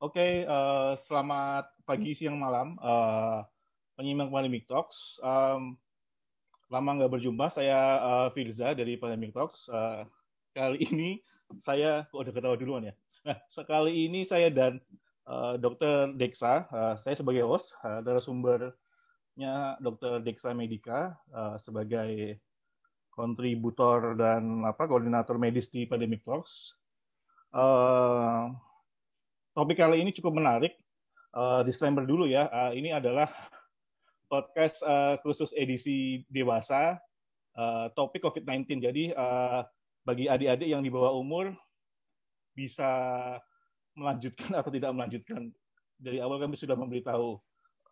Oke, uh, selamat pagi, siang, malam. Uh, penyimak Pandemic Talks. Um, lama nggak berjumpa, saya uh, Firza dari Pandemic Talks. Uh, kali ini saya, kok udah ketawa duluan ya? Nah, sekali ini saya dan uh, Dr. Deksa, uh, saya sebagai host, uh, sumbernya Dr. Deksa Medika uh, sebagai kontributor dan apa koordinator medis di Pandemic Talks. Uh, topik kali ini cukup menarik. Uh, disclaimer dulu ya, uh, ini adalah podcast uh, khusus edisi dewasa, uh, topik COVID-19. Jadi uh, bagi adik-adik yang di bawah umur bisa melanjutkan atau tidak melanjutkan. Dari awal kami sudah memberitahu.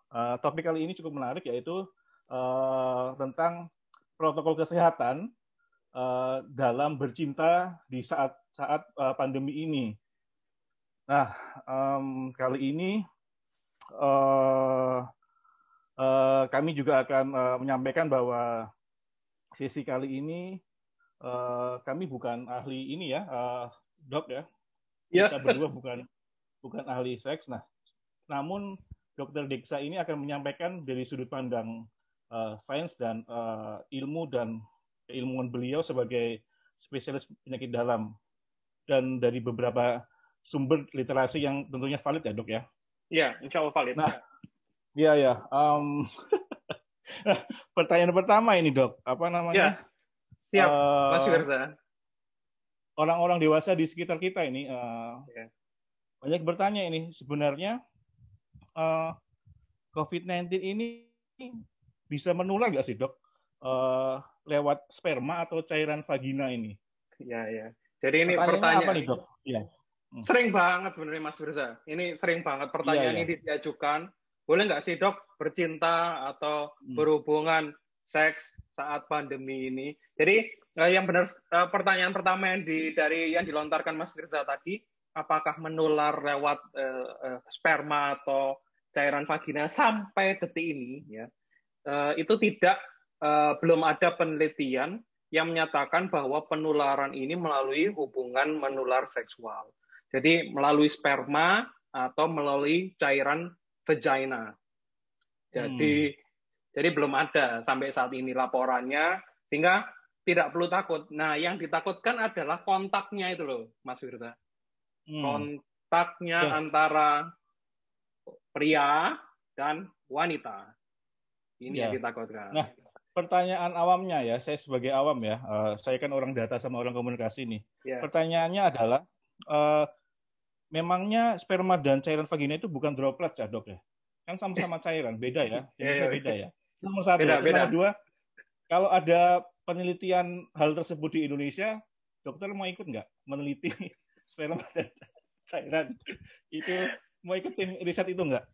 Uh, topik kali ini cukup menarik yaitu uh, tentang protokol kesehatan uh, dalam bercinta di saat saat uh, pandemi ini. Nah, um, kali ini uh, uh, kami juga akan uh, menyampaikan bahwa sesi kali ini uh, kami bukan ahli ini ya, uh, dok ya. Yeah. Kita berdua bukan bukan ahli seks. Nah, namun Dokter Deksa ini akan menyampaikan dari sudut pandang uh, sains dan uh, ilmu dan keilmuan beliau sebagai spesialis penyakit dalam dan dari beberapa sumber literasi yang tentunya valid ya dok ya? Iya, insya Allah valid. Nah, iya ya. Um, pertanyaan pertama ini dok, apa namanya? Ya. Siap, uh, Mas Firza. Orang-orang dewasa di sekitar kita ini uh, ya. banyak bertanya ini sebenarnya uh, COVID-19 ini bisa menular nggak sih dok uh, lewat sperma atau cairan vagina ini? Ya ya. Jadi ini pertanyaan apa nih dok? Ya. Hmm. Sering banget sebenarnya Mas Firza. Ini sering banget pertanyaan iya, iya. ini diajukan. Boleh nggak sih dok bercinta atau hmm. berhubungan seks saat pandemi ini? Jadi eh, yang benar eh, pertanyaan pertama yang di dari yang dilontarkan Mas Firza tadi, apakah menular lewat eh, eh, sperma atau cairan vagina sampai detik ini? Ya, eh, itu tidak eh, belum ada penelitian yang menyatakan bahwa penularan ini melalui hubungan menular seksual. Jadi melalui sperma atau melalui cairan vagina. Jadi hmm. jadi belum ada sampai saat ini laporannya sehingga tidak perlu takut. Nah, yang ditakutkan adalah kontaknya itu loh, Mas Firza. Hmm. Kontaknya ya. antara pria dan wanita. Ini ya. yang ditakutkan. Nah, pertanyaan awamnya ya, saya sebagai awam ya, uh, saya kan orang data sama orang komunikasi nih. Ya. Pertanyaannya adalah, uh, memangnya sperma dan cairan vagina itu bukan droplet ya dok ya? Kan sama-sama cairan, beda ya? Ini yeah, beda ya. Nomor satu, beda, beda. nomor dua, kalau ada penelitian hal tersebut di Indonesia, dokter mau ikut nggak meneliti sperma dan cairan itu mau ikut tim riset itu nggak?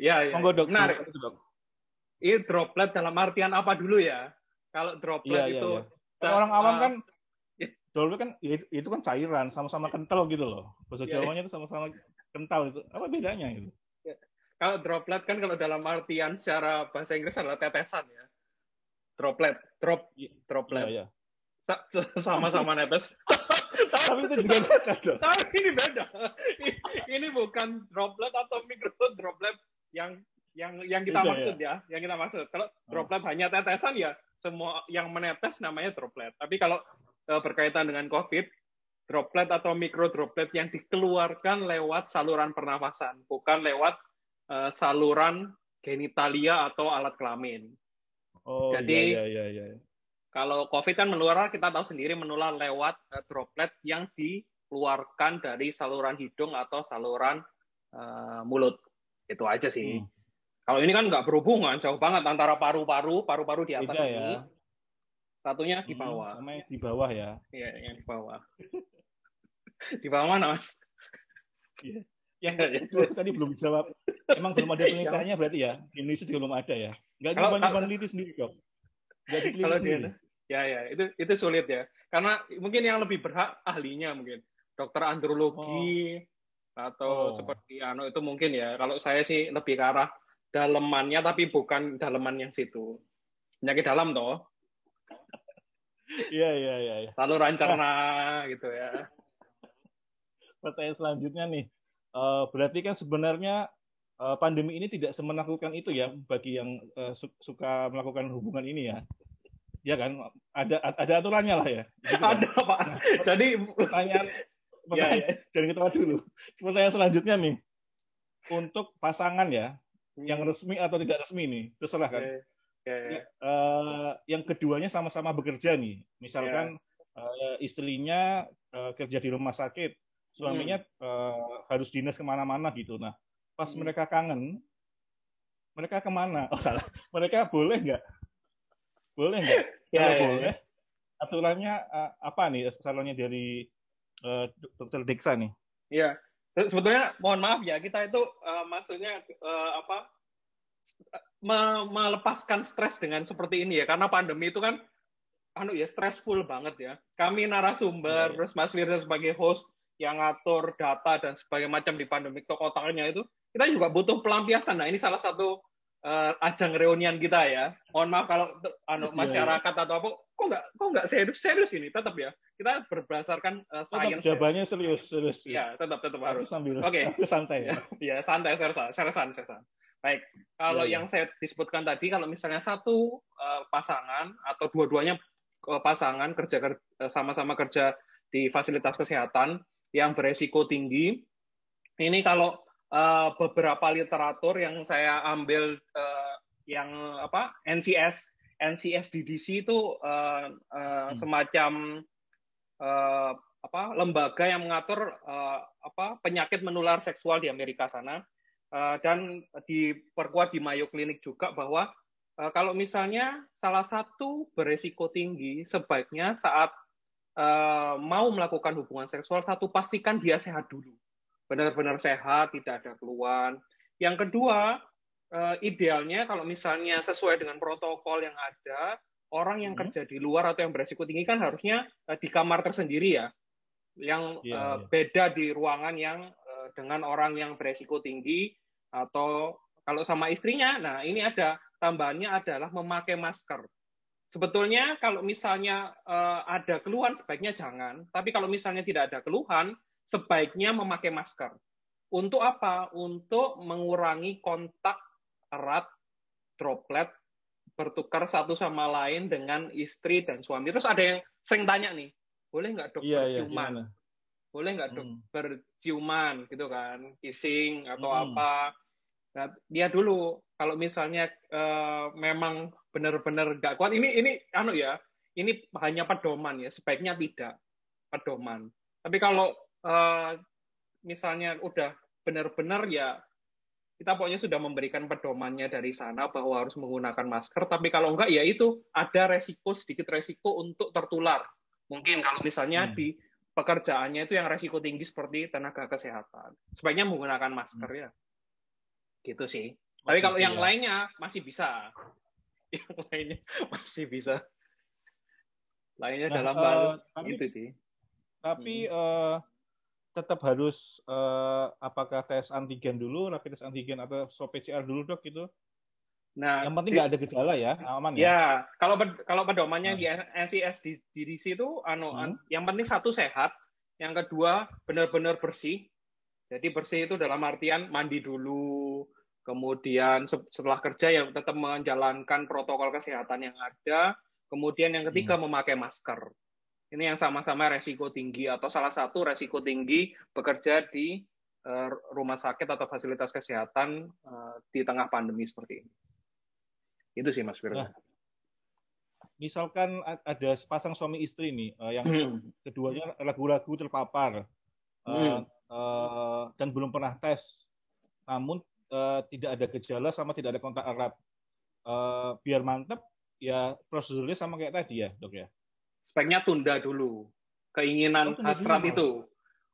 Ya, ya. Monggo dok. Menarik. Dok. Ini droplet dalam artian apa dulu ya? Kalau droplet ya, itu ya, ya. orang awam kan dulu kan itu kan cairan sama-sama kental gitu loh. Bahasa yeah, Jawanya itu sama-sama kental itu apa bedanya itu ya. kalau droplet kan kalau dalam artian secara bahasa Inggris adalah tetesan ya. Droplet drop iya, droplet. Yeah, yeah. sama-sama netes tapi itu juga beda tapi ini beda. Ini bukan droplet atau mikro droplet yang yang yang kita beda, maksud ya. ya yang kita maksud. Kalau oh. droplet oh. hanya tetesan ya semua yang menetes namanya droplet. Tapi kalau berkaitan dengan COVID, droplet atau mikro droplet yang dikeluarkan lewat saluran pernafasan, bukan lewat uh, saluran genitalia atau alat kelamin. Oh, Jadi, iya, iya, iya, iya. kalau COVID kan menular, kita tahu sendiri menular lewat uh, droplet yang dikeluarkan dari saluran hidung atau saluran uh, mulut. Itu aja sih. Hmm. Kalau ini kan nggak berhubungan, jauh banget antara paru-paru, paru-paru di atas Beda, ini, ya. Satunya di hmm, bawah. Hmm, di bawah ya. Iya, yang di bawah. di bawah mana, Mas? Iya. Yang ya, ya. tadi belum dijawab. Emang belum ada penelitiannya berarti ya? Indonesia juga belum ada ya? Enggak cuma meneliti sendiri kok. Jadi kalau sendiri. Dia, ya ya, itu itu sulit ya. Karena mungkin yang lebih berhak ahlinya mungkin. Dokter andrologi oh. atau oh. seperti ano itu mungkin ya. Kalau saya sih lebih ke arah dalemannya tapi bukan daleman yang situ. Penyakit dalam toh. Iya iya iya. Ya. Lalu rancerna gitu ya. Pertanyaan selanjutnya nih, uh, berarti kan sebenarnya uh, pandemi ini tidak semenakutkan itu ya bagi yang uh, su suka melakukan hubungan ini ya. Ya kan, ada ada aturannya lah ya. Gitu kan? Ada pak. Nah, Jadi pertanyaan, pertanyaan ya, ya. jangan ketawa dulu. Pertanyaan selanjutnya nih, untuk pasangan ya, hmm. yang resmi atau tidak resmi nih, terserah kan. Okay. Ya, uh, yang keduanya sama-sama bekerja nih, misalkan yeah. uh, istrinya uh, kerja di rumah sakit, suaminya hmm. uh, harus dinas ke mana-mana gitu. Nah, pas hmm. mereka kangen, mereka ke mana? Oh salah, mereka boleh nggak boleh nggak? ya, ya, boleh. Ya. Aturannya uh, apa nih salonnya dari uh, dokter Diksa nih? Iya. Sebetulnya mohon maaf ya, kita itu uh, maksudnya uh, apa me melepaskan stres dengan seperti ini ya karena pandemi itu kan anu ya stressful banget ya. Kami narasumber, ya, ya. terus Mas Firza sebagai host yang ngatur data dan sebagainya macam di pandemi otaknya itu, kita juga butuh pelampiasan. Nah, ini salah satu uh, ajang reunian kita ya. Mohon maaf kalau anu, iya, masyarakat atau apa, kok nggak kok nggak serius serius ini tetap ya. Kita berdasarkan uh, science. Tetap jawabannya serius serius. Iya, tetap tetap harus. Sambil Oke. Okay. santai ya. Iya, santai, seriusan, seriusan, seriusan. Baik, kalau ya, yang saya disebutkan tadi, kalau misalnya satu uh, pasangan atau dua-duanya uh, pasangan kerja sama-sama kerja di fasilitas kesehatan yang beresiko tinggi, ini kalau uh, beberapa literatur yang saya ambil uh, yang apa NCS NCS DDC itu uh, uh, hmm. semacam uh, apa lembaga yang mengatur uh, apa penyakit menular seksual di Amerika sana dan diperkuat di Mayo Clinic juga bahwa uh, kalau misalnya salah satu beresiko tinggi sebaiknya saat uh, mau melakukan hubungan seksual satu pastikan dia sehat dulu benar-benar sehat, tidak ada keluhan. Yang kedua, idealnya kalau misalnya sesuai dengan protokol yang ada, orang yang hmm. kerja di luar atau yang beresiko tinggi kan harusnya di kamar tersendiri ya, yang yeah, uh, yeah. beda di ruangan yang dengan orang yang beresiko tinggi atau kalau sama istrinya, nah ini ada tambahannya adalah memakai masker. Sebetulnya kalau misalnya uh, ada keluhan sebaiknya jangan, tapi kalau misalnya tidak ada keluhan, sebaiknya memakai masker. Untuk apa? Untuk mengurangi kontak erat droplet bertukar satu sama lain dengan istri dan suami. Terus ada yang sering tanya nih, boleh nggak dok iya, iya berciuman? Iya, boleh nggak dok hmm. berciuman gitu kan, kissing atau hmm. apa? Nah, dia dulu kalau misalnya uh, memang benar-benar nggak kuat, ini ini anu ya, ini hanya pedoman ya, sebaiknya tidak pedoman. Tapi kalau uh, misalnya udah benar-benar ya kita pokoknya sudah memberikan pedomannya dari sana bahwa harus menggunakan masker, tapi kalau enggak ya itu ada resiko sedikit resiko untuk tertular. Mungkin kalau misalnya hmm. di pekerjaannya itu yang resiko tinggi seperti tenaga kesehatan, sebaiknya menggunakan masker hmm. ya. Gitu sih. Tapi kalau yang ya. lainnya masih bisa. Yang lainnya masih bisa. Lainnya nah, dalam uh, tapi, itu sih. Tapi hmm. uh, tetap harus uh, apakah tes antigen dulu, rapid test antigen atau swab PCR dulu dok gitu? Nah, yang penting nggak ada gejala ya, aman ya. Ya, kalau kalau pedomannya nah. di NCS di, di situ, anu, hmm. yang penting satu sehat, yang kedua benar-benar bersih. Jadi bersih itu dalam artian mandi dulu, kemudian setelah kerja ya tetap menjalankan protokol kesehatan yang ada, kemudian yang ketiga hmm. memakai masker. Ini yang sama-sama resiko tinggi atau salah satu resiko tinggi bekerja di uh, rumah sakit atau fasilitas kesehatan uh, di tengah pandemi seperti ini. Itu sih Mas Firman. Nah, misalkan ada sepasang suami istri nih, uh, yang hmm. keduanya ragu-ragu terpapar uh, uh, dan belum pernah tes, namun uh, tidak ada gejala sama tidak ada kontak erat. Uh, biar mantep, ya prosedurnya sama kayak tadi ya, dok ya sebaiknya tunda dulu keinginan oh, hasrat itu.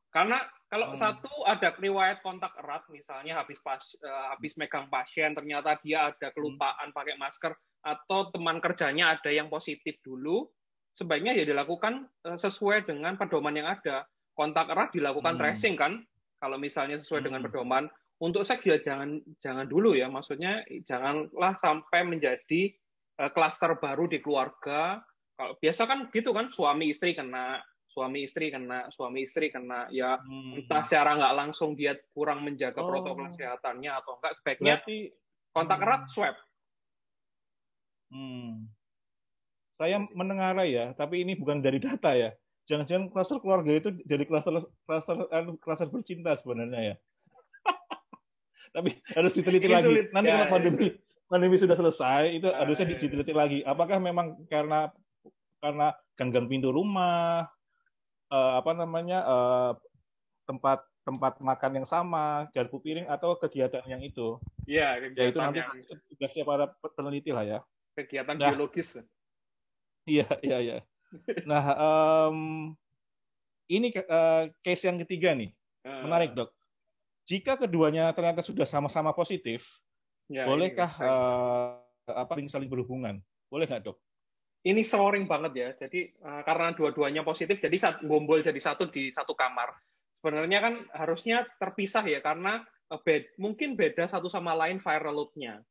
Karena kalau hmm. satu ada riwayat kontak erat, misalnya habis pas, uh, habis megang pasien, ternyata dia ada kelupaan hmm. pakai masker, atau teman kerjanya ada yang positif dulu, sebaiknya ya dilakukan uh, sesuai dengan pedoman yang ada. Kontak erat dilakukan hmm. tracing kan, kalau misalnya sesuai hmm. dengan pedoman. Untuk seks ya jangan jangan dulu ya, maksudnya janganlah sampai menjadi klaster uh, baru di keluarga kalau biasa kan gitu kan suami istri kena suami istri kena, suami istri kena, ya hmm. entah secara nggak langsung dia kurang menjaga oh. protokol kesehatannya atau enggak, sebaiknya Berarti, kontak hmm. erat swab. Hmm. Saya mendengar ya, tapi ini bukan dari data ya. Jangan-jangan kluster keluarga itu dari kluster kluster kluster bercinta sebenarnya ya. Tapi harus diteliti lagi. Sulit. Nanti ya, kalau pandemi ya. pandemi sudah selesai, itu ya, harusnya ya. diteliti lagi. Apakah memang karena karena ganggang pintu rumah, uh, apa namanya uh, tempat tempat makan yang sama, garpu piring atau kegiatan yang itu. Iya, kegiatan ya, itu nanti yang... tugasnya para peneliti lah ya. Kegiatan nah, biologis. Iya, iya, iya. Nah, um, ini uh, case yang ketiga nih, uh, menarik dok. Jika keduanya ternyata sudah sama-sama positif, ya, bolehkah uh, apa saling berhubungan? Boleh nggak dok? ini scoring banget ya. Jadi uh, karena dua-duanya positif, jadi saat gombol jadi satu di satu kamar. Sebenarnya kan harusnya terpisah ya karena uh, bed, mungkin beda satu sama lain viral load-nya.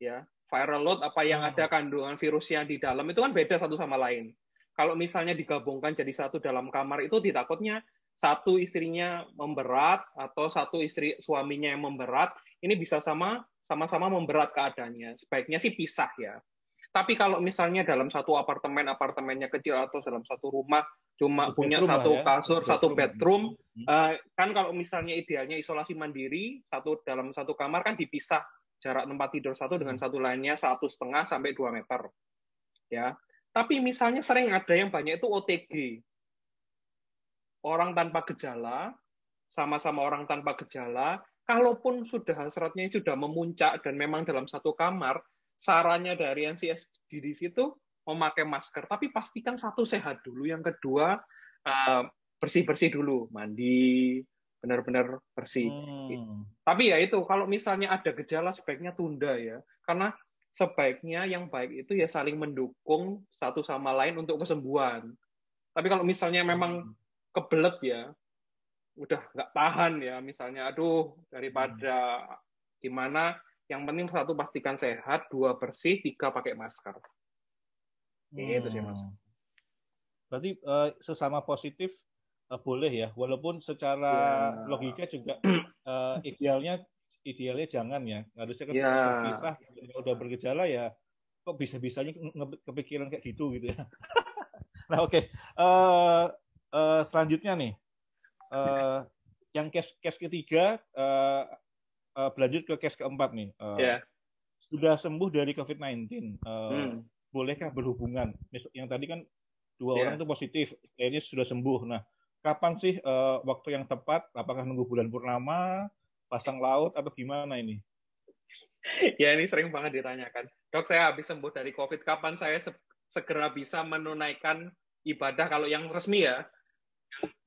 Ya, viral load apa yang hmm. ada kandungan virusnya di dalam itu kan beda satu sama lain. Kalau misalnya digabungkan jadi satu dalam kamar itu ditakutnya satu istrinya memberat atau satu istri suaminya yang memberat, ini bisa sama sama-sama memberat keadaannya. Sebaiknya sih pisah ya tapi kalau misalnya dalam satu apartemen, apartemennya kecil atau dalam satu rumah cuma satu punya satu ya. kasur, bedroom. satu bedroom, uh, kan kalau misalnya idealnya isolasi mandiri, satu dalam satu kamar kan dipisah jarak tempat tidur satu dengan satu lainnya satu setengah sampai dua meter, ya. Tapi misalnya sering ada yang banyak itu OTG, orang tanpa gejala, sama-sama orang tanpa gejala, kalaupun sudah hasratnya sudah memuncak dan memang dalam satu kamar, sarannya dari NCS di situ memakai masker, tapi pastikan satu sehat dulu, yang kedua uh, bersih-bersih dulu, mandi, benar-benar bersih. Hmm. Tapi ya itu, kalau misalnya ada gejala sebaiknya tunda ya, karena sebaiknya yang baik itu ya saling mendukung satu sama lain untuk kesembuhan. Tapi kalau misalnya memang hmm. Kebelet ya, udah nggak tahan ya, misalnya, aduh daripada hmm. gimana yang penting satu pastikan sehat, dua bersih, tiga pakai masker. Hmm. Itu sih mas. Berarti uh, sesama positif uh, boleh ya, walaupun secara ya. logika juga uh, idealnya idealnya jangan ya. Harusnya kan ya. terpisah, kalau udah bergejala ya kok bisa-bisanya kepikiran kayak gitu gitu ya. nah oke, okay. uh, uh, selanjutnya nih, uh, yang case case ketiga uh, uh, berlanjut ke case keempat nih. Uh, yeah. Sudah sembuh dari COVID-19, uh, eh, hmm. bolehkah berhubungan? Yang tadi kan dua yeah. orang itu positif, akhirnya sudah sembuh. Nah, kapan sih uh, waktu yang tepat? Apakah nunggu bulan purnama, pasang laut, atau gimana ini? ya ini sering banget ditanyakan. Dok, saya habis sembuh dari COVID, kapan saya se segera bisa menunaikan ibadah kalau yang resmi ya?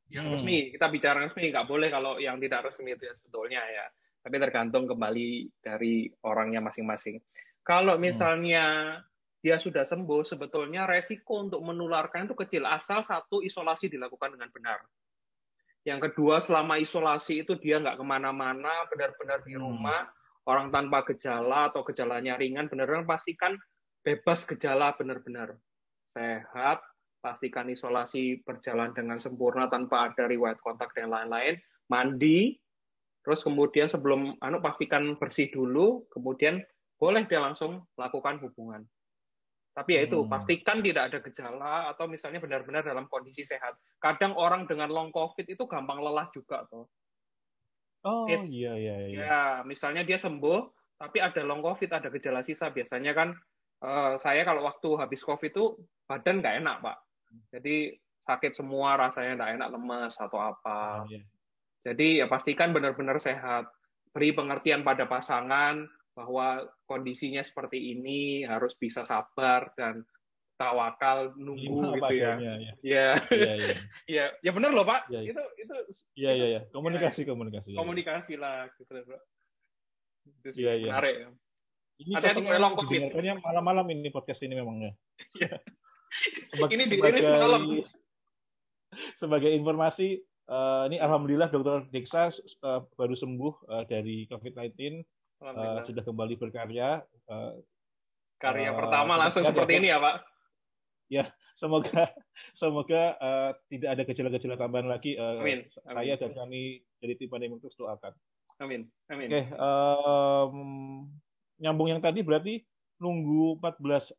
Yang hmm. resmi, kita bicara resmi, nggak boleh kalau yang tidak resmi itu ya sebetulnya ya tapi tergantung kembali dari orangnya masing-masing. Kalau hmm. misalnya hmm. dia sudah sembuh, sebetulnya resiko untuk menularkan itu kecil, asal satu isolasi dilakukan dengan benar. Yang kedua, selama isolasi itu dia nggak ke mana-mana, benar-benar di hmm. rumah, hmm. orang tanpa gejala atau gejalanya ringan, benar-benar pastikan bebas gejala benar-benar sehat, pastikan isolasi berjalan dengan sempurna tanpa ada riwayat kontak dan lain-lain, mandi, Terus kemudian sebelum anu pastikan bersih dulu, kemudian boleh dia langsung lakukan hubungan. Tapi ya itu hmm. pastikan tidak ada gejala atau misalnya benar-benar dalam kondisi sehat. Kadang orang dengan long covid itu gampang lelah juga toh. Oh yes. iya iya iya. Ya, misalnya dia sembuh tapi ada long covid, ada gejala sisa biasanya kan uh, saya kalau waktu habis covid itu badan nggak enak, Pak. Jadi sakit semua rasanya nggak enak, lemas atau apa. Oh, iya. Jadi ya pastikan benar-benar sehat. Beri pengertian pada pasangan bahwa kondisinya seperti ini harus bisa sabar dan tawakal nunggu gitu ya. Ya. Ya. Ya. ya. ya, ya benar loh Pak. Ya, ya. Itu itu. Iya iya iya. Komunikasi ya, komunikasi. Komunikasi lah gitu Bro. Itu ya, menarik ya. Ini Hati-hati long covid. malam-malam ini podcast ini memang ya. Ini di ini semalam. Sebagai informasi Uh, ini alhamdulillah Dokter Diksa uh, baru sembuh uh, dari COVID-19, uh, sudah kembali berkarya. Uh, Karya uh, pertama langsung seperti ini ya Pak? Ya, semoga semoga uh, tidak ada gejala-gejala tambahan lagi. Uh, Amin. Amin. Saya dan kami dari tim pandemi terus doakan. Amin. Amin. Oke, okay, um, nyambung yang tadi berarti nunggu 14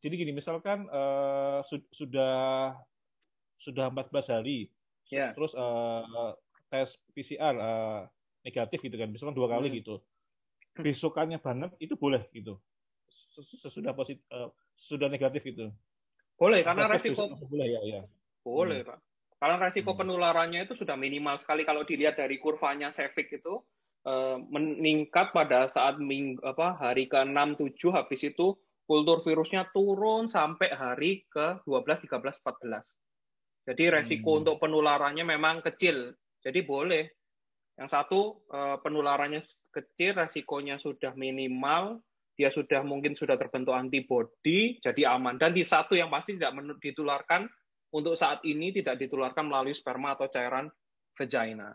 jadi gini misalkan uh, su sudah sudah 14 hari yeah. terus uh, tes PCR uh, negatif gitu kan misalkan dua kali hmm. gitu besokannya banget itu boleh gitu sesudah positif uh, sudah negatif gitu boleh karena resiko boleh ya ya boleh hmm. pak karena resiko hmm. penularannya itu sudah minimal sekali kalau dilihat dari kurvanya Sevik itu uh, meningkat pada saat ming, apa hari ke 6 7 habis itu kultur virusnya turun sampai hari ke 12 13 14. Jadi resiko hmm. untuk penularannya memang kecil. Jadi boleh. Yang satu eh, penularannya kecil, resikonya sudah minimal, dia sudah mungkin sudah terbentuk antibodi, jadi aman. Dan di satu yang pasti tidak ditularkan untuk saat ini tidak ditularkan melalui sperma atau cairan vagina.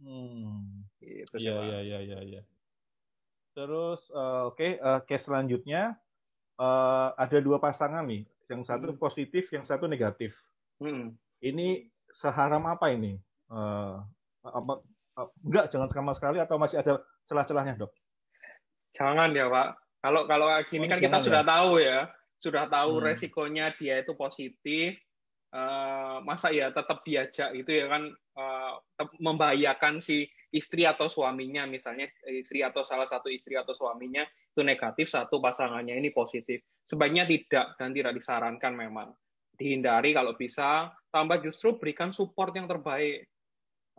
Hmm. Gitu, iya, iya, iya, iya, iya. Terus uh, oke, okay, uh, case selanjutnya uh, ada dua pasangan nih, yang satu hmm. positif, yang satu negatif. Hmm. Ini seharam apa ini? Uh, apa, uh, enggak, jangan sama sekali atau masih ada celah-celahnya, dok? Jangan ya, Pak. Kalau kalau gini oh, kan kita ya? sudah tahu ya, sudah tahu hmm. resikonya dia itu positif. Uh, masa ya tetap diajak itu ya kan uh, membahayakan si istri atau suaminya misalnya istri atau salah satu istri atau suaminya itu negatif satu pasangannya ini positif. Sebaiknya tidak dan tidak disarankan memang. Dihindari kalau bisa tambah justru berikan support yang terbaik.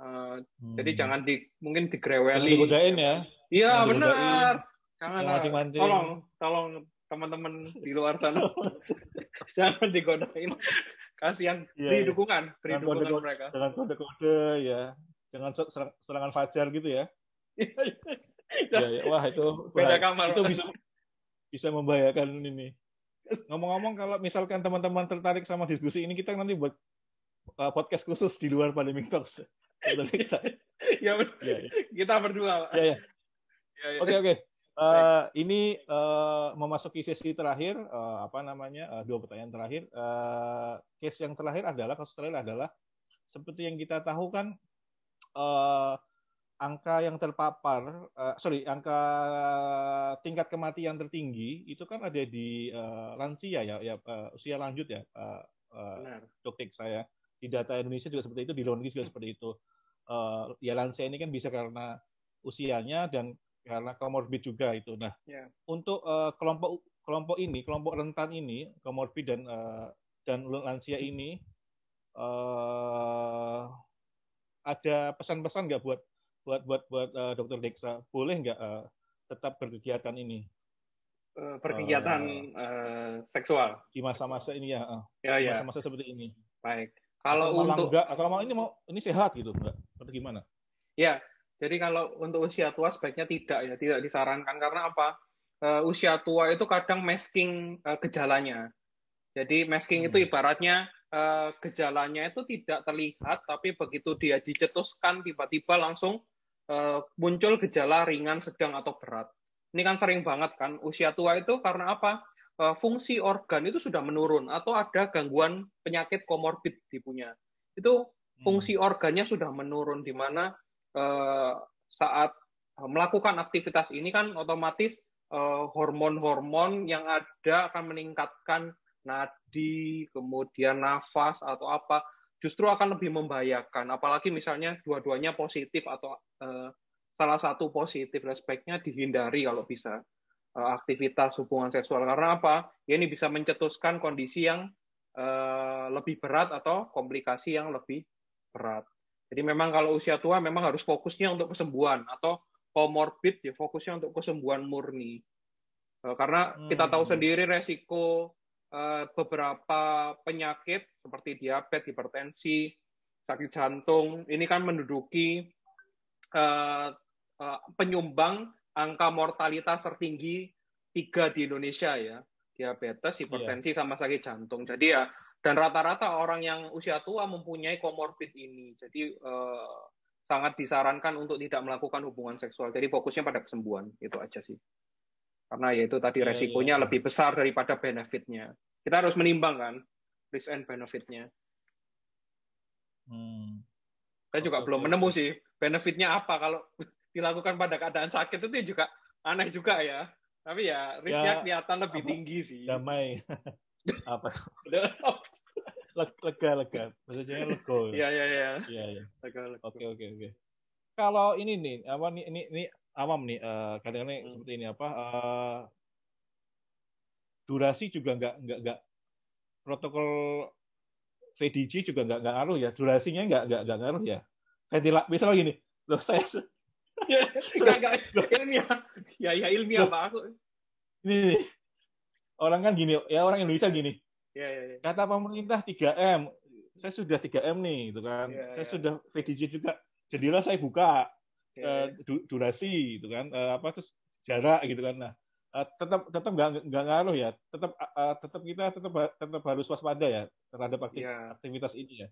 Uh, hmm. jadi jangan di mungkin digreweli. Digodain ya. Iya benar. jangan mancing -mancing. tolong tolong teman-teman di luar sana. Jangan digodain. Kasihan. Yeah, beri iya. dukungan beri dukungan kode, mereka. dengan kode-kode ya jangan serangan fajar gitu ya. ya, ya. Wah itu beda kamar. Itu bisa bisa membahayakan ini. Ngomong-ngomong kalau misalkan teman-teman tertarik sama diskusi ini kita nanti buat uh, podcast khusus di luar pandemic talks. ya, ya, ya, kita berdua. Ya, ya. ya, ya. Oke oke. Uh, ini uh, memasuki sesi terakhir uh, apa namanya uh, dua pertanyaan terakhir. Uh, case yang terakhir adalah kasus terakhir adalah seperti yang kita tahu kan uh, angka yang terpapar, uh, sorry, angka tingkat kematian tertinggi itu kan ada di uh, lansia ya, ya uh, usia lanjut ya, uh, uh, dokter saya. Di data Indonesia juga seperti itu, di luar negeri juga seperti itu. Uh, ya lansia ini kan bisa karena usianya dan karena komorbid juga itu. Nah, yeah. untuk uh, kelompok kelompok ini, kelompok rentan ini, komorbid dan uh, dan lansia ini uh, ada pesan-pesan nggak buat buat buat buat uh, dokter Deksa boleh nggak uh, tetap berkegiatan ini? Uh, berkegiatan uh, uh, seksual. di masa-masa ini ya uh, ya, ya. masa-masa seperti ini. Baik. Kalau atau untuk enggak kalau mau ini mau ini sehat gitu enggak atau gimana? Ya jadi kalau untuk usia tua sebaiknya tidak ya tidak disarankan. Karena apa? Uh, usia tua itu kadang masking uh, gejalanya. Jadi masking hmm. itu ibaratnya uh, gejalanya itu tidak terlihat, tapi begitu dia dicetuskan tiba-tiba langsung uh, muncul gejala ringan, sedang atau berat. Ini kan sering banget kan usia tua itu karena apa? Uh, fungsi organ itu sudah menurun atau ada gangguan penyakit komorbid di punya. Itu hmm. fungsi organnya sudah menurun di mana uh, saat melakukan aktivitas ini kan otomatis hormon-hormon yang ada akan meningkatkan nadi, kemudian nafas atau apa, justru akan lebih membahayakan. Apalagi misalnya dua-duanya positif atau uh, salah satu positif, respeknya dihindari kalau bisa uh, aktivitas hubungan seksual. Karena apa? Ya ini bisa mencetuskan kondisi yang uh, lebih berat atau komplikasi yang lebih berat. Jadi memang kalau usia tua memang harus fokusnya untuk kesembuhan atau komorbid ya fokusnya untuk kesembuhan murni. Karena kita tahu hmm. sendiri resiko Eh, beberapa penyakit seperti diabetes, hipertensi, sakit jantung, ini kan menduduki uh, uh, penyumbang angka mortalitas tertinggi tiga di Indonesia ya, diabetes, iya. hipertensi, yeah. sama sakit jantung. Jadi ya, dan rata-rata orang yang usia tua mempunyai komorbid ini. Jadi uh, sangat disarankan untuk tidak melakukan hubungan seksual. Jadi fokusnya pada kesembuhan, itu aja sih. Karena ya itu tadi iya, resikonya yeah, yeah. lebih besar daripada benefitnya. kita harus menimbang kan risk and benefitnya. Hmm. Saya juga okay, belum menemu sih benefitnya apa kalau dilakukan pada keadaan sakit itu juga aneh juga ya. Tapi ya risknya ya, kelihatan lebih apa, tinggi sih. Damai. apa? lega lega. Maksudnya lego. Iya iya iya. Iya iya. Oke oke oke. Kalau ini nih apa nih ini ini awam nih uh, kadang-kadang hmm. seperti ini apa uh, durasi juga nggak nggak nggak protokol VDG juga nggak nggak ngaruh ya durasinya nggak nggak nggak ngaruh ya. Kayak misalnya gini loh saya nggak nggak ilmiah. Ya ya ilmiah pak. Aku ini orang kan gini ya orang Indonesia gini. Ya, ya, ya. kata pemerintah 3 m saya sudah 3 m nih gitu kan. Ya, saya ya. sudah VDG juga. Jadilah saya buka uh, durasi gitu kan uh, apa terus jarak gitu kan nah uh, tetap tetap nggak nggak ngaruh ya tetap uh, tetap kita tetap tetap harus waspada ya terhadap yeah. aktivitas ini ya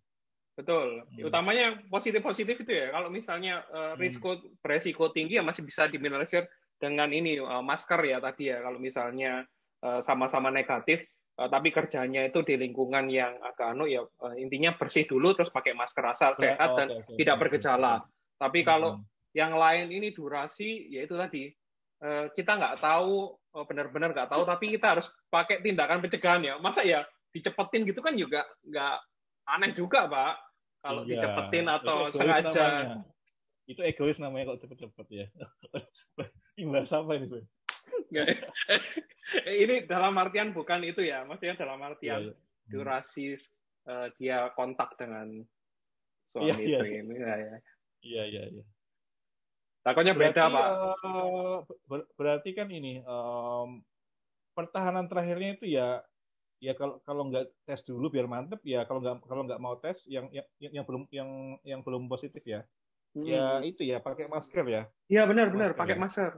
betul hmm. utamanya yang positif positif itu ya kalau misalnya uh, risiko hmm. beresiko tinggi ya masih bisa diminimalisir dengan ini uh, masker ya tadi ya kalau misalnya sama-sama uh, negatif uh, tapi kerjanya itu di lingkungan yang agak anu ya uh, intinya bersih dulu terus pakai masker asal sehat oh, dan okay, tidak okay, bergejala. Okay. Tapi kalau hmm. Yang lain ini durasi ya itu tadi uh, kita nggak tahu uh, benar-benar nggak tahu tapi kita harus pakai tindakan pencegahan ya. Masa ya dicepetin gitu kan juga nggak aneh juga pak kalau iya, dicepetin atau sengaja. Namanya. Itu egois namanya kok cepet-cepet ya. Imbas apa ini? ini dalam artian bukan itu ya, maksudnya dalam artian yeah, yeah. durasi uh, dia kontak dengan suami yeah, istri yeah. ini ya. Iya iya iya. Takutnya beda pak. Uh, ber berarti kan ini um, pertahanan terakhirnya itu ya ya kalau kalau nggak tes dulu biar mantep ya kalau nggak kalau nggak mau tes yang yang yang belum yang yang belum positif ya, ya hmm. ya itu ya pakai masker ya. Iya benar benar pakai ya. masker.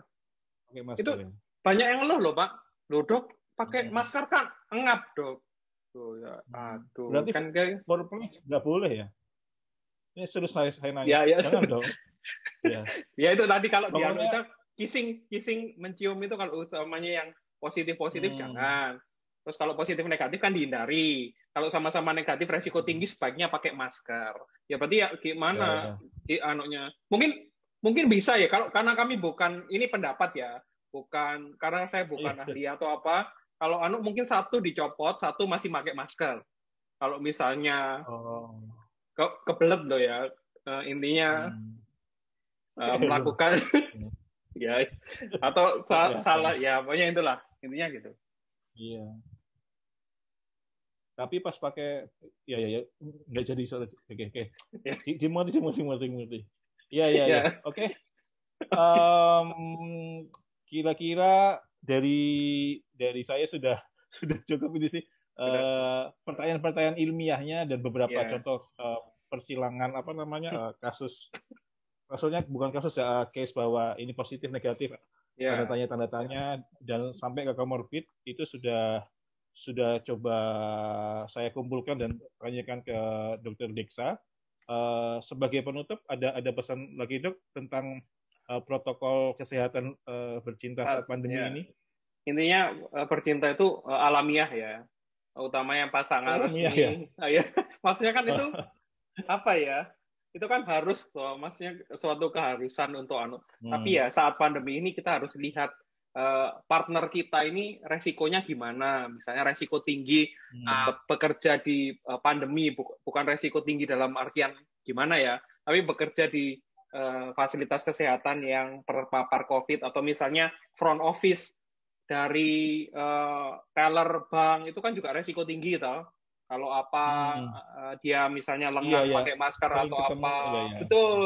Pakai masker. Itu ya. banyak yang ngeluh loh pak. Loh dok pakai hmm. masker kan engap dok. Tuh ya aduh. Berarti kan kayak nggak boleh ya? Ini serius saya, saya nanya. Ya, ya, Jangan dong. Ya. ya itu tadi kalau dia kita kissing kissing mencium itu kalau utamanya yang positif positif hmm. jangan. Terus kalau positif negatif kan dihindari. Kalau sama-sama negatif resiko tinggi sebaiknya pakai masker. Ya berarti ya gimana ya, ya. anunya? Mungkin mungkin bisa ya kalau karena kami bukan ini pendapat ya, bukan karena saya bukan ya. ahli atau apa. Kalau anu mungkin satu dicopot, satu masih pakai masker. Kalau misalnya oh ke kebelet loh ya uh, intinya hmm. Uh, melakukan ya atau sa ya, salah ya pokoknya itulah intinya gitu. Iya. Tapi pas pakai ya ya ya nggak jadi soal oke oke. Okay. dimengerti dimengerti dimengerti iya iya ya. Oke. Kira-kira dari dari saya sudah sudah cukup ini sih. Eh, pertanyaan-pertanyaan uh, ilmiahnya dan beberapa yeah. contoh uh, persilangan apa namanya uh, kasus maksudnya bukan kasus ya case bahwa ini positif negatif yeah. tanda tanya tanda tanya dan sampai ke komorbid itu sudah sudah coba saya kumpulkan dan tanyakan ke dokter Deksa uh, sebagai penutup ada ada pesan lagi dok tentang uh, protokol kesehatan uh, bercinta saat pandemi yeah. ini intinya uh, bercinta itu uh, alamiah ya utama yang pasangan oh, resmi. Iya, iya. maksudnya kan itu apa ya? Itu kan harus tuh, maksudnya suatu keharusan untuk anu. Hmm. Tapi ya saat pandemi ini kita harus lihat uh, partner kita ini resikonya gimana. Misalnya resiko tinggi hmm. uh, bekerja di uh, pandemi bu bukan resiko tinggi dalam artian gimana ya, tapi bekerja di uh, fasilitas kesehatan yang terpapar COVID atau misalnya front office dari uh, teller bank itu kan juga resiko tinggi toh. Kalau apa hmm. uh, dia misalnya lengah iya, iya. pakai masker Paling atau ketemu, apa, iya, iya. betul.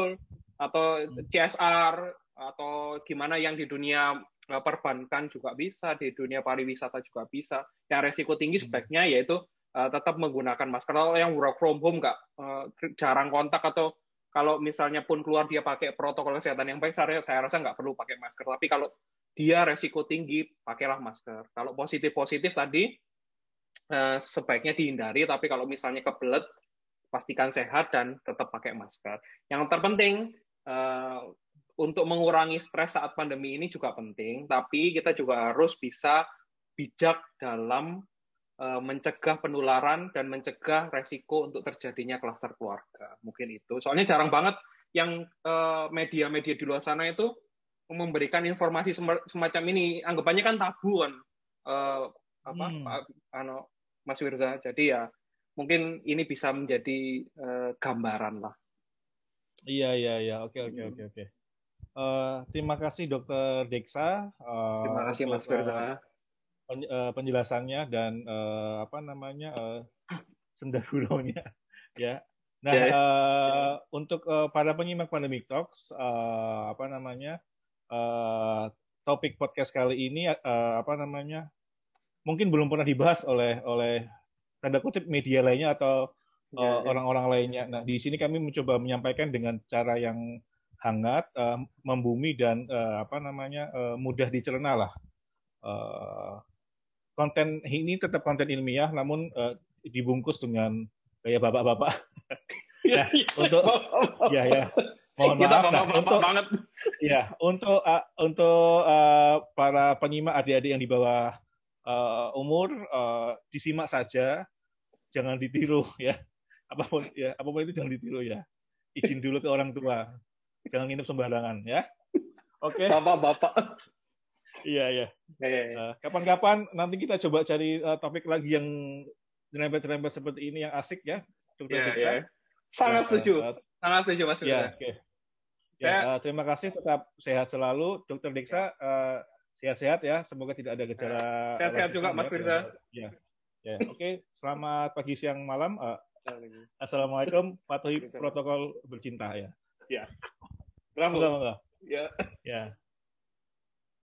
Atau hmm. CSR atau gimana yang di dunia uh, perbankan juga bisa, di dunia pariwisata juga bisa. Yang resiko tinggi hmm. sebaiknya hmm. yaitu uh, tetap menggunakan masker. Kalau yang work from home nggak uh, jarang kontak atau kalau misalnya pun keluar dia pakai protokol kesehatan yang baik, saya, saya rasa nggak perlu pakai masker. Tapi kalau dia resiko tinggi, pakailah masker. Kalau positif-positif tadi, eh, sebaiknya dihindari, tapi kalau misalnya kebelet, pastikan sehat dan tetap pakai masker. Yang terpenting, eh, untuk mengurangi stres saat pandemi ini juga penting, tapi kita juga harus bisa bijak dalam uh, mencegah penularan dan mencegah resiko untuk terjadinya klaster keluarga. Mungkin itu. Soalnya jarang banget yang media-media uh, di luar sana itu memberikan informasi semacam ini. Anggapannya kan tabu kan. Uh, apa hmm. ano, Mas Wirza. Jadi ya mungkin ini bisa menjadi uh, gambaran lah. Iya iya iya oke oke oke oke. Uh, terima kasih Dokter Deksa. Uh, terima kasih Mas Firza. Uh, pen, uh, penjelasannya dan uh, apa namanya uh, sendahulunya ya. Nah yeah. Ya. uh, untuk uh, para penyimak Pandemic Talks uh, apa namanya uh, topik podcast kali ini uh, apa namanya mungkin belum pernah dibahas oleh oleh tanda kutip media lainnya atau ya, uh, ya. orang-orang lainnya. Nah, di sini kami mencoba menyampaikan dengan cara yang hangat, uh, membumi dan uh, apa namanya uh, mudah dicerna lah. Uh, konten ini tetap konten ilmiah, namun uh, dibungkus dengan gaya bapak-bapak. ya, untuk ya ya mohon maaf nah, untuk banget. ya untuk uh, untuk uh, para penyimak adik-adik yang di bawah uh, umur uh, disimak saja jangan ditiru ya. Apa pun ya apa pun itu jangan ditiru ya. Izin dulu ke orang tua jangan nginep sembarangan ya. Oke. Okay. bapak bapak iya iya uh, kapan-kapan nanti kita coba cari uh, topik lagi yang nyerempet-nyerempet seperti ini yang asik ya. Yeah, yeah. sangat setuju. uh, sangat setuju mas ya, okay. ya uh, terima kasih. Tetap sehat selalu. Dokter Diksa uh, sehat-sehat ya semoga tidak ada gejala sehat-sehat juga mas Firza ya Ya, oke. Okay. Selamat pagi, siang, malam. Uh, Assalamualaikum. Patuhi protokol bercinta ya. Ya. Enggak, enggak. Ya. Ya.